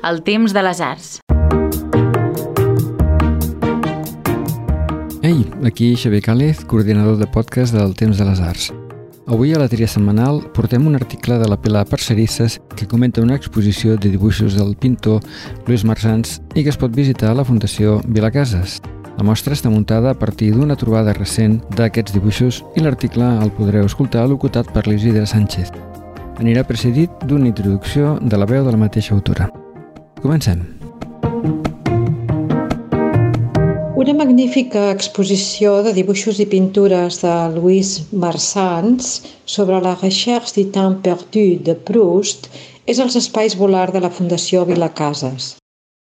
El temps de les arts. Ei, aquí Xavier Càlez, coordinador de podcast del Temps de les Arts. Avui a la tria setmanal portem un article de la Pilar Parcerisses que comenta una exposició de dibuixos del pintor Lluís Marsans i que es pot visitar a la Fundació Vilacases. La mostra està muntada a partir d'una trobada recent d'aquests dibuixos i l'article el podreu escoltar locutat per l'Isidre Sánchez. Anirà precedit d'una introducció de la veu de la mateixa autora. Comencem. Una magnífica exposició de dibuixos i pintures de Louis Marsans sobre la recherche du temps perdu de Proust és als espais volar de la Fundació Vilacases.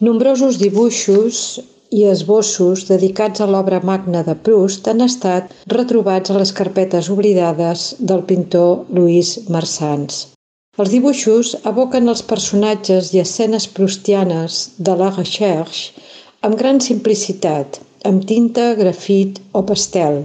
Nombrosos dibuixos i esbossos dedicats a l'obra magna de Proust han estat retrobats a les carpetes oblidades del pintor Louis Marsans. Els dibuixos evoquen els personatges i escenes prustianes de la recherche amb gran simplicitat, amb tinta, grafit o pastel,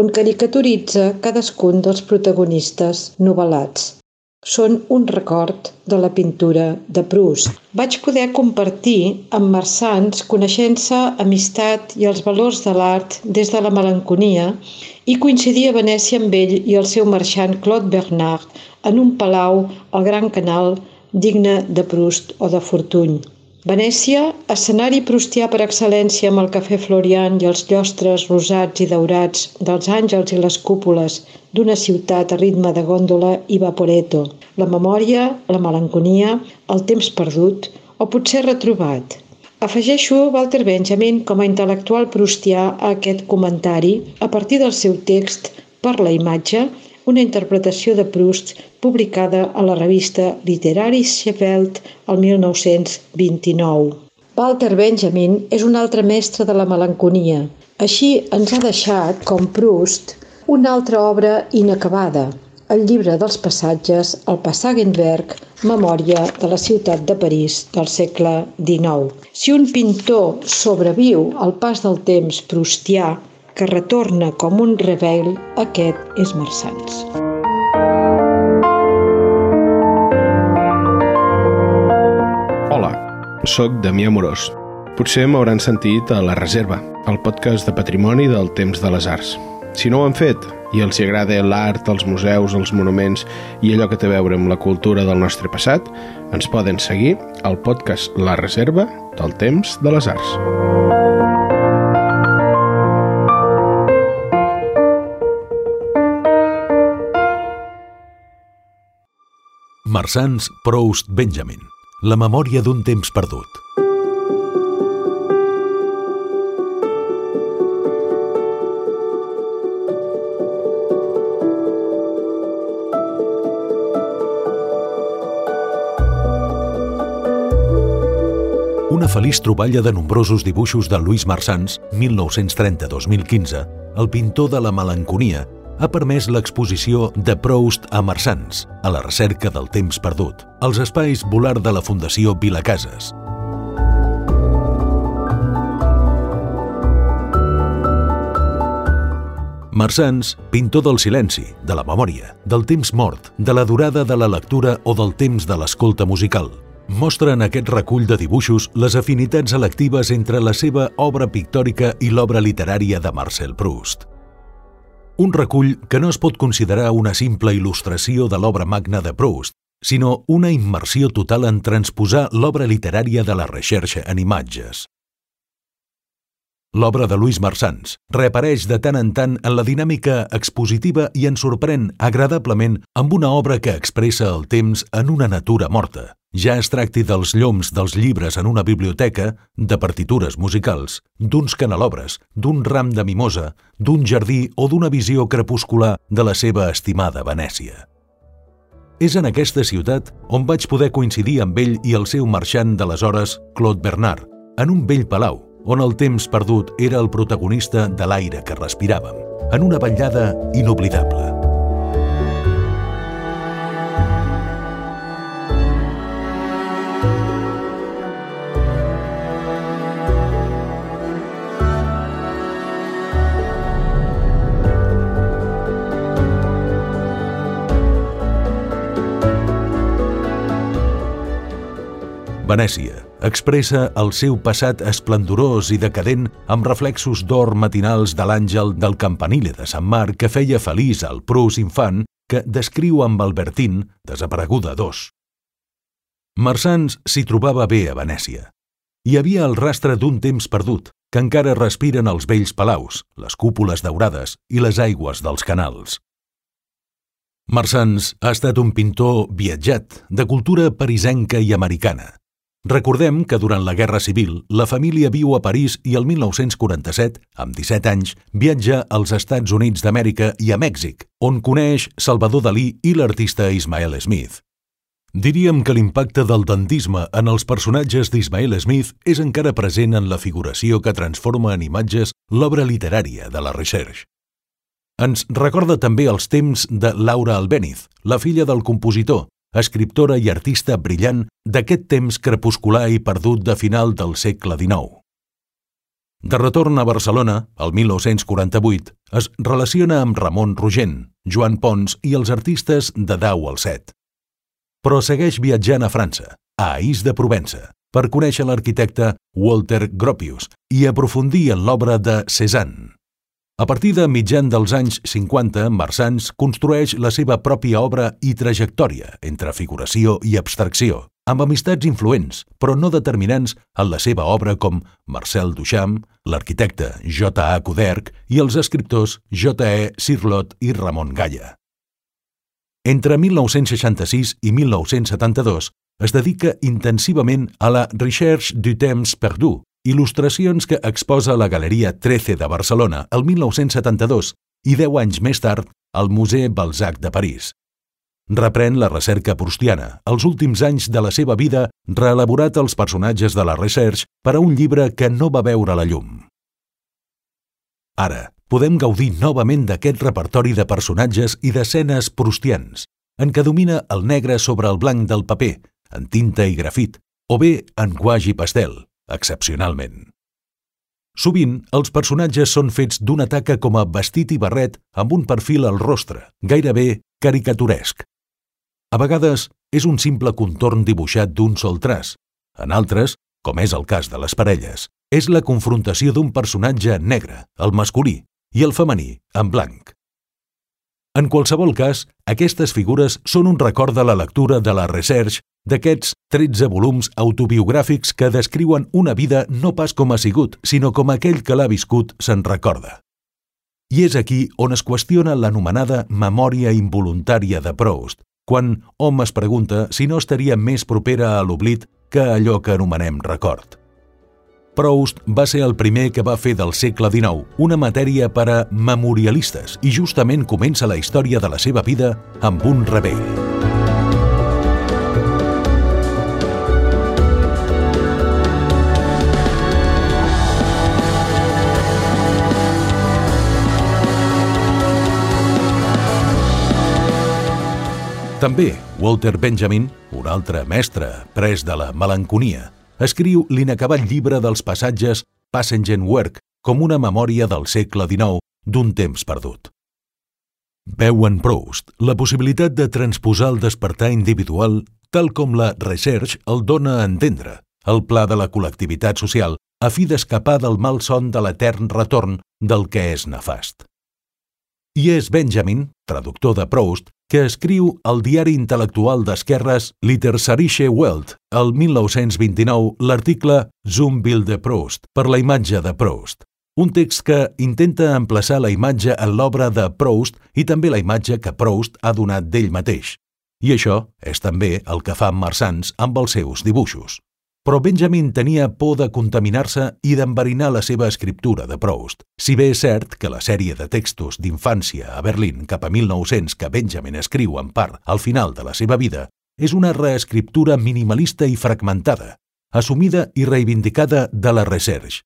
on caricaturitza cadascun dels protagonistes novel·lats. Són un record de la pintura de Proust. Vaig poder compartir amb Marsans coneixença, amistat i els valors de l'art des de la melanconia i coincidir a Venècia amb ell i el seu marxant Claude Bernard en un palau al Gran Canal digne de Proust o de Fortuny. Venècia, escenari prustià per excel·lència amb el cafè Florian i els llostres rosats i daurats dels àngels i les cúpules d'una ciutat a ritme de gòndola i vaporeto. La memòria, la melanconia, el temps perdut o potser retrobat. Afegeixo Walter Benjamin com a intel·lectual prustià a aquest comentari a partir del seu text Per la imatge una interpretació de Proust publicada a la revista Literaris Sheffield el 1929. Walter Benjamin és un altre mestre de la melanconia. Així ens ha deixat, com Proust, una altra obra inacabada, el llibre dels passatges, el Passagenberg, memòria de la ciutat de París del segle XIX. Si un pintor sobreviu al pas del temps proustià, que retorna com un rebel, aquest és Marsans. Hola, sóc Damià Morós. Potser m'hauran sentit a La Reserva, el podcast de patrimoni del temps de les arts. Si no ho han fet i els hi agrada l'art, els museus, els monuments i allò que té a veure amb la cultura del nostre passat, ens poden seguir al podcast La Reserva del temps de les arts. Marsans Proust Benjamin. La memòria d'un temps perdut. Una feliç troballa de nombrosos dibuixos de Louis Marsans, 1930-2015, el pintor de la melanconia, ha permès l'exposició de Proust a Marsans, a la recerca del temps perdut, als espais volar de la Fundació Vilacases. Marsans, pintor del silenci, de la memòria, del temps mort, de la durada de la lectura o del temps de l'escolta musical, mostra en aquest recull de dibuixos les afinitats electives entre la seva obra pictòrica i l'obra literària de Marcel Proust. Un recull que no es pot considerar una simple il·lustració de l'obra magna de Proust, sinó una immersió total en transposar l'obra literària de la recerca en imatges. L'obra de Louis Marsans reapareix de tant en tant en la dinàmica expositiva i ens sorprèn agradablement amb una obra que expressa el temps en una natura morta, ja es tracti dels lloms dels llibres en una biblioteca, de partitures musicals, d'uns canelobres, d'un ram de mimosa, d'un jardí o d'una visió crepuscular de la seva estimada Venècia. És en aquesta ciutat on vaig poder coincidir amb ell i el seu marxant d'aleshores, Claude Bernard, en un vell palau, on el temps perdut era el protagonista de l'aire que respiràvem, en una vetllada inoblidable. Venècia expressa el seu passat esplendorós i decadent amb reflexos d'or matinals de l'àngel del campanile de Sant Marc que feia feliç al Prus infant que descriu amb Albertín, desapareguda dos. Marsans s'hi trobava bé a Venècia. Hi havia el rastre d'un temps perdut, que encara respiren els vells palaus, les cúpules daurades i les aigües dels canals. Marsans ha estat un pintor viatjat, de cultura parisenca i americana. Recordem que durant la Guerra Civil la família viu a París i el 1947, amb 17 anys, viatja als Estats Units d'Amèrica i a Mèxic, on coneix Salvador Dalí i l'artista Ismael Smith. Diríem que l'impacte del dandisme en els personatges d'Ismael Smith és encara present en la figuració que transforma en imatges l'obra literària de la Recherche. Ens recorda també els temps de Laura Albéniz, la filla del compositor, escriptora i artista brillant d'aquest temps crepuscular i perdut de final del segle XIX. De retorn a Barcelona, el 1948, es relaciona amb Ramon Rogent, Joan Pons i els artistes de Dau al Set però segueix viatjant a França, a Ais de Provença, per conèixer l'arquitecte Walter Gropius i aprofundir en l'obra de Cézanne. A partir de mitjan dels anys 50, Marsans construeix la seva pròpia obra i trajectòria entre figuració i abstracció, amb amistats influents, però no determinants en la seva obra com Marcel Duchamp, l'arquitecte J.A. Couderc i els escriptors J.E. Sirlot i Ramon Galla. Entre 1966 i 1972 es dedica intensivament a la Recherche du temps perdu, il·lustracions que exposa a la Galeria 13 de Barcelona el 1972 i 10 anys més tard al Museu Balzac de París. Reprèn la recerca prustiana, els últims anys de la seva vida reelaborat els personatges de la Recherche per a un llibre que no va veure la llum. Ara, podem gaudir novament d'aquest repertori de personatges i d'escenes prustians, en què domina el negre sobre el blanc del paper, en tinta i grafit, o bé en guaix i pastel, excepcionalment. Sovint, els personatges són fets d'una taca com a vestit i barret amb un perfil al rostre, gairebé caricaturesc. A vegades és un simple contorn dibuixat d'un sol traç. En altres, com és el cas de les parelles, és la confrontació d'un personatge negre, el masculí, i el femení, en blanc. En qualsevol cas, aquestes figures són un record de la lectura de la Research d'aquests 13 volums autobiogràfics que descriuen una vida no pas com ha sigut, sinó com aquell que l'ha viscut se'n recorda. I és aquí on es qüestiona l'anomenada memòria involuntària de Proust, quan hom es pregunta si no estaria més propera a l'oblit que allò que anomenem record. Proust va ser el primer que va fer del segle XIX una matèria per a memorialistes i justament comença la història de la seva vida amb un rebell. També Walter Benjamin, un altre mestre pres de la melanconia, escriu l'inacabat llibre dels passatges Passenger Work com una memòria del segle XIX d'un temps perdut. Veu en Proust la possibilitat de transposar el despertar individual tal com la Research el dona a entendre, el pla de la col·lectivitat social, a fi d'escapar del mal son de l'etern retorn del que és nefast. I és Benjamin, traductor de Proust, que escriu al diari intel·lectual d'esquerres Literarische Welt, el 1929, l'article Zoom Bild de Proust, per la imatge de Proust. Un text que intenta emplaçar la imatge en l'obra de Proust i també la imatge que Proust ha donat d'ell mateix. I això és també el que fa Marsans amb els seus dibuixos. Però Benjamin tenia por de contaminar-se i d'enverinar la seva escriptura de Proust. Si bé és cert que la sèrie de textos d'infància a Berlín cap a 1900 que Benjamin escriu en part al final de la seva vida és una reescriptura minimalista i fragmentada, assumida i reivindicada de la Recherche.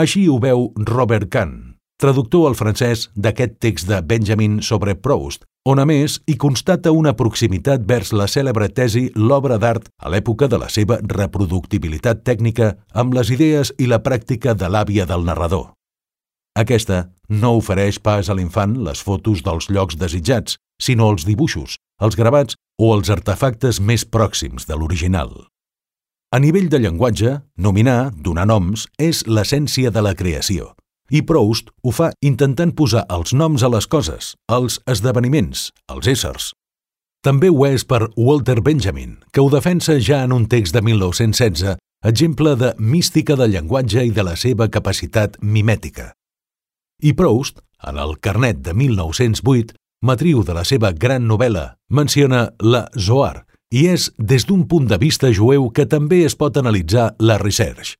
Així ho veu Robert Kahn, traductor al francès d'aquest text de Benjamin sobre Proust, on a més hi constata una proximitat vers la cèlebre tesi l'obra d'art a l'època de la seva reproductibilitat tècnica amb les idees i la pràctica de l'àvia del narrador. Aquesta no ofereix pas a l'infant les fotos dels llocs desitjats, sinó els dibuixos, els gravats o els artefactes més pròxims de l'original. A nivell de llenguatge, nominar, donar noms, és l'essència de la creació. I Proust ho fa intentant posar els noms a les coses, als esdeveniments, als éssers. També ho és per Walter Benjamin, que ho defensa ja en un text de 1916, exemple de mística del llenguatge i de la seva capacitat mimètica. I Proust, en el carnet de 1908, matriu de la seva gran novel·la, menciona la Zohar, i és des d'un punt de vista jueu que també es pot analitzar la research.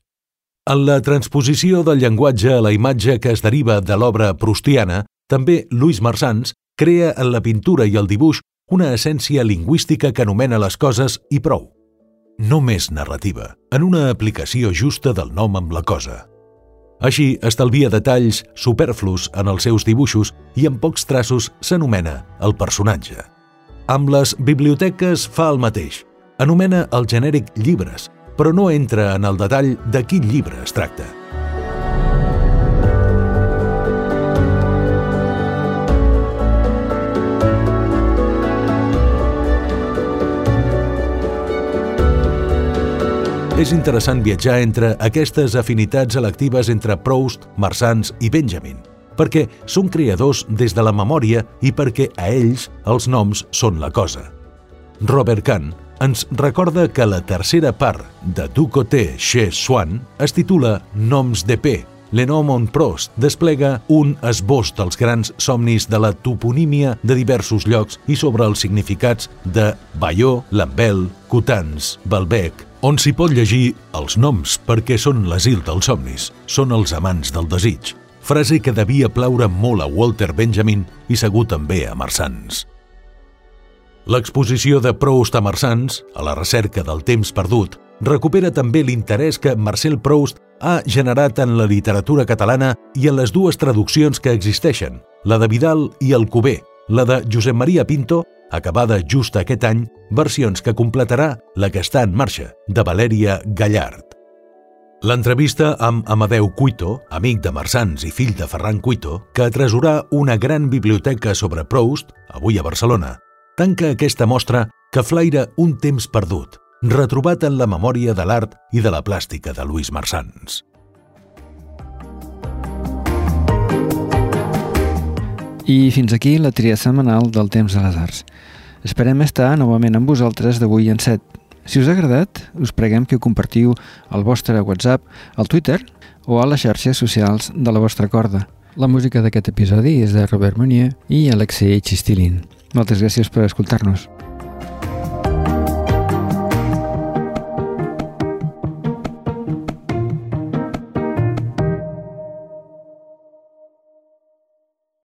En la transposició del llenguatge a la imatge que es deriva de l'obra prustiana, també Louis Marsans crea en la pintura i el dibuix una essència lingüística que anomena les coses i prou. No més narrativa, en una aplicació justa del nom amb la cosa. Així, estalvia detalls superflus en els seus dibuixos i en pocs traços s'anomena el personatge. Amb les biblioteques fa el mateix. Anomena el genèric llibres, però no entra en el detall de quin llibre es tracta. És interessant viatjar entre aquestes afinitats electives entre Proust, Marsans i Benjamin, perquè són creadors des de la memòria i perquè a ells els noms són la cosa. Robert Kahn ens recorda que la tercera part de Du côté chez Swann es titula Noms de P, Lenormand Prost desplega un esbós dels grans somnis de la toponímia de diversos llocs i sobre els significats de Bayó, Lambel, Cotans, Balbec, on s'hi pot llegir els noms perquè són l'asil dels somnis, són els amants del desig, frase que devia plaure molt a Walter Benjamin i segur també a Marsans. L'exposició de Proust a Marsans, a la recerca del temps perdut, recupera també l'interès que Marcel Proust ha generat en la literatura catalana i en les dues traduccions que existeixen, la de Vidal i el Cubé, la de Josep Maria Pinto, acabada just aquest any, versions que completarà la que està en marxa, de Valèria Gallard. L'entrevista amb Amadeu Cuito, amic de Marsans i fill de Ferran Cuito, que atresorà una gran biblioteca sobre Proust, avui a Barcelona, tanca aquesta mostra que flaira un temps perdut, retrobat en la memòria de l'art i de la plàstica de Lluís Marsans. I fins aquí la tria setmanal del Temps de les Arts. Esperem estar novament amb vosaltres d'avui en set. Si us ha agradat, us preguem que ho compartiu al vostre WhatsApp, al Twitter o a les xarxes socials de la vostra corda. La música d'aquest episodi és de Robert Munier i Alexei Chistilin. Moltes gràcies per escoltar-nos.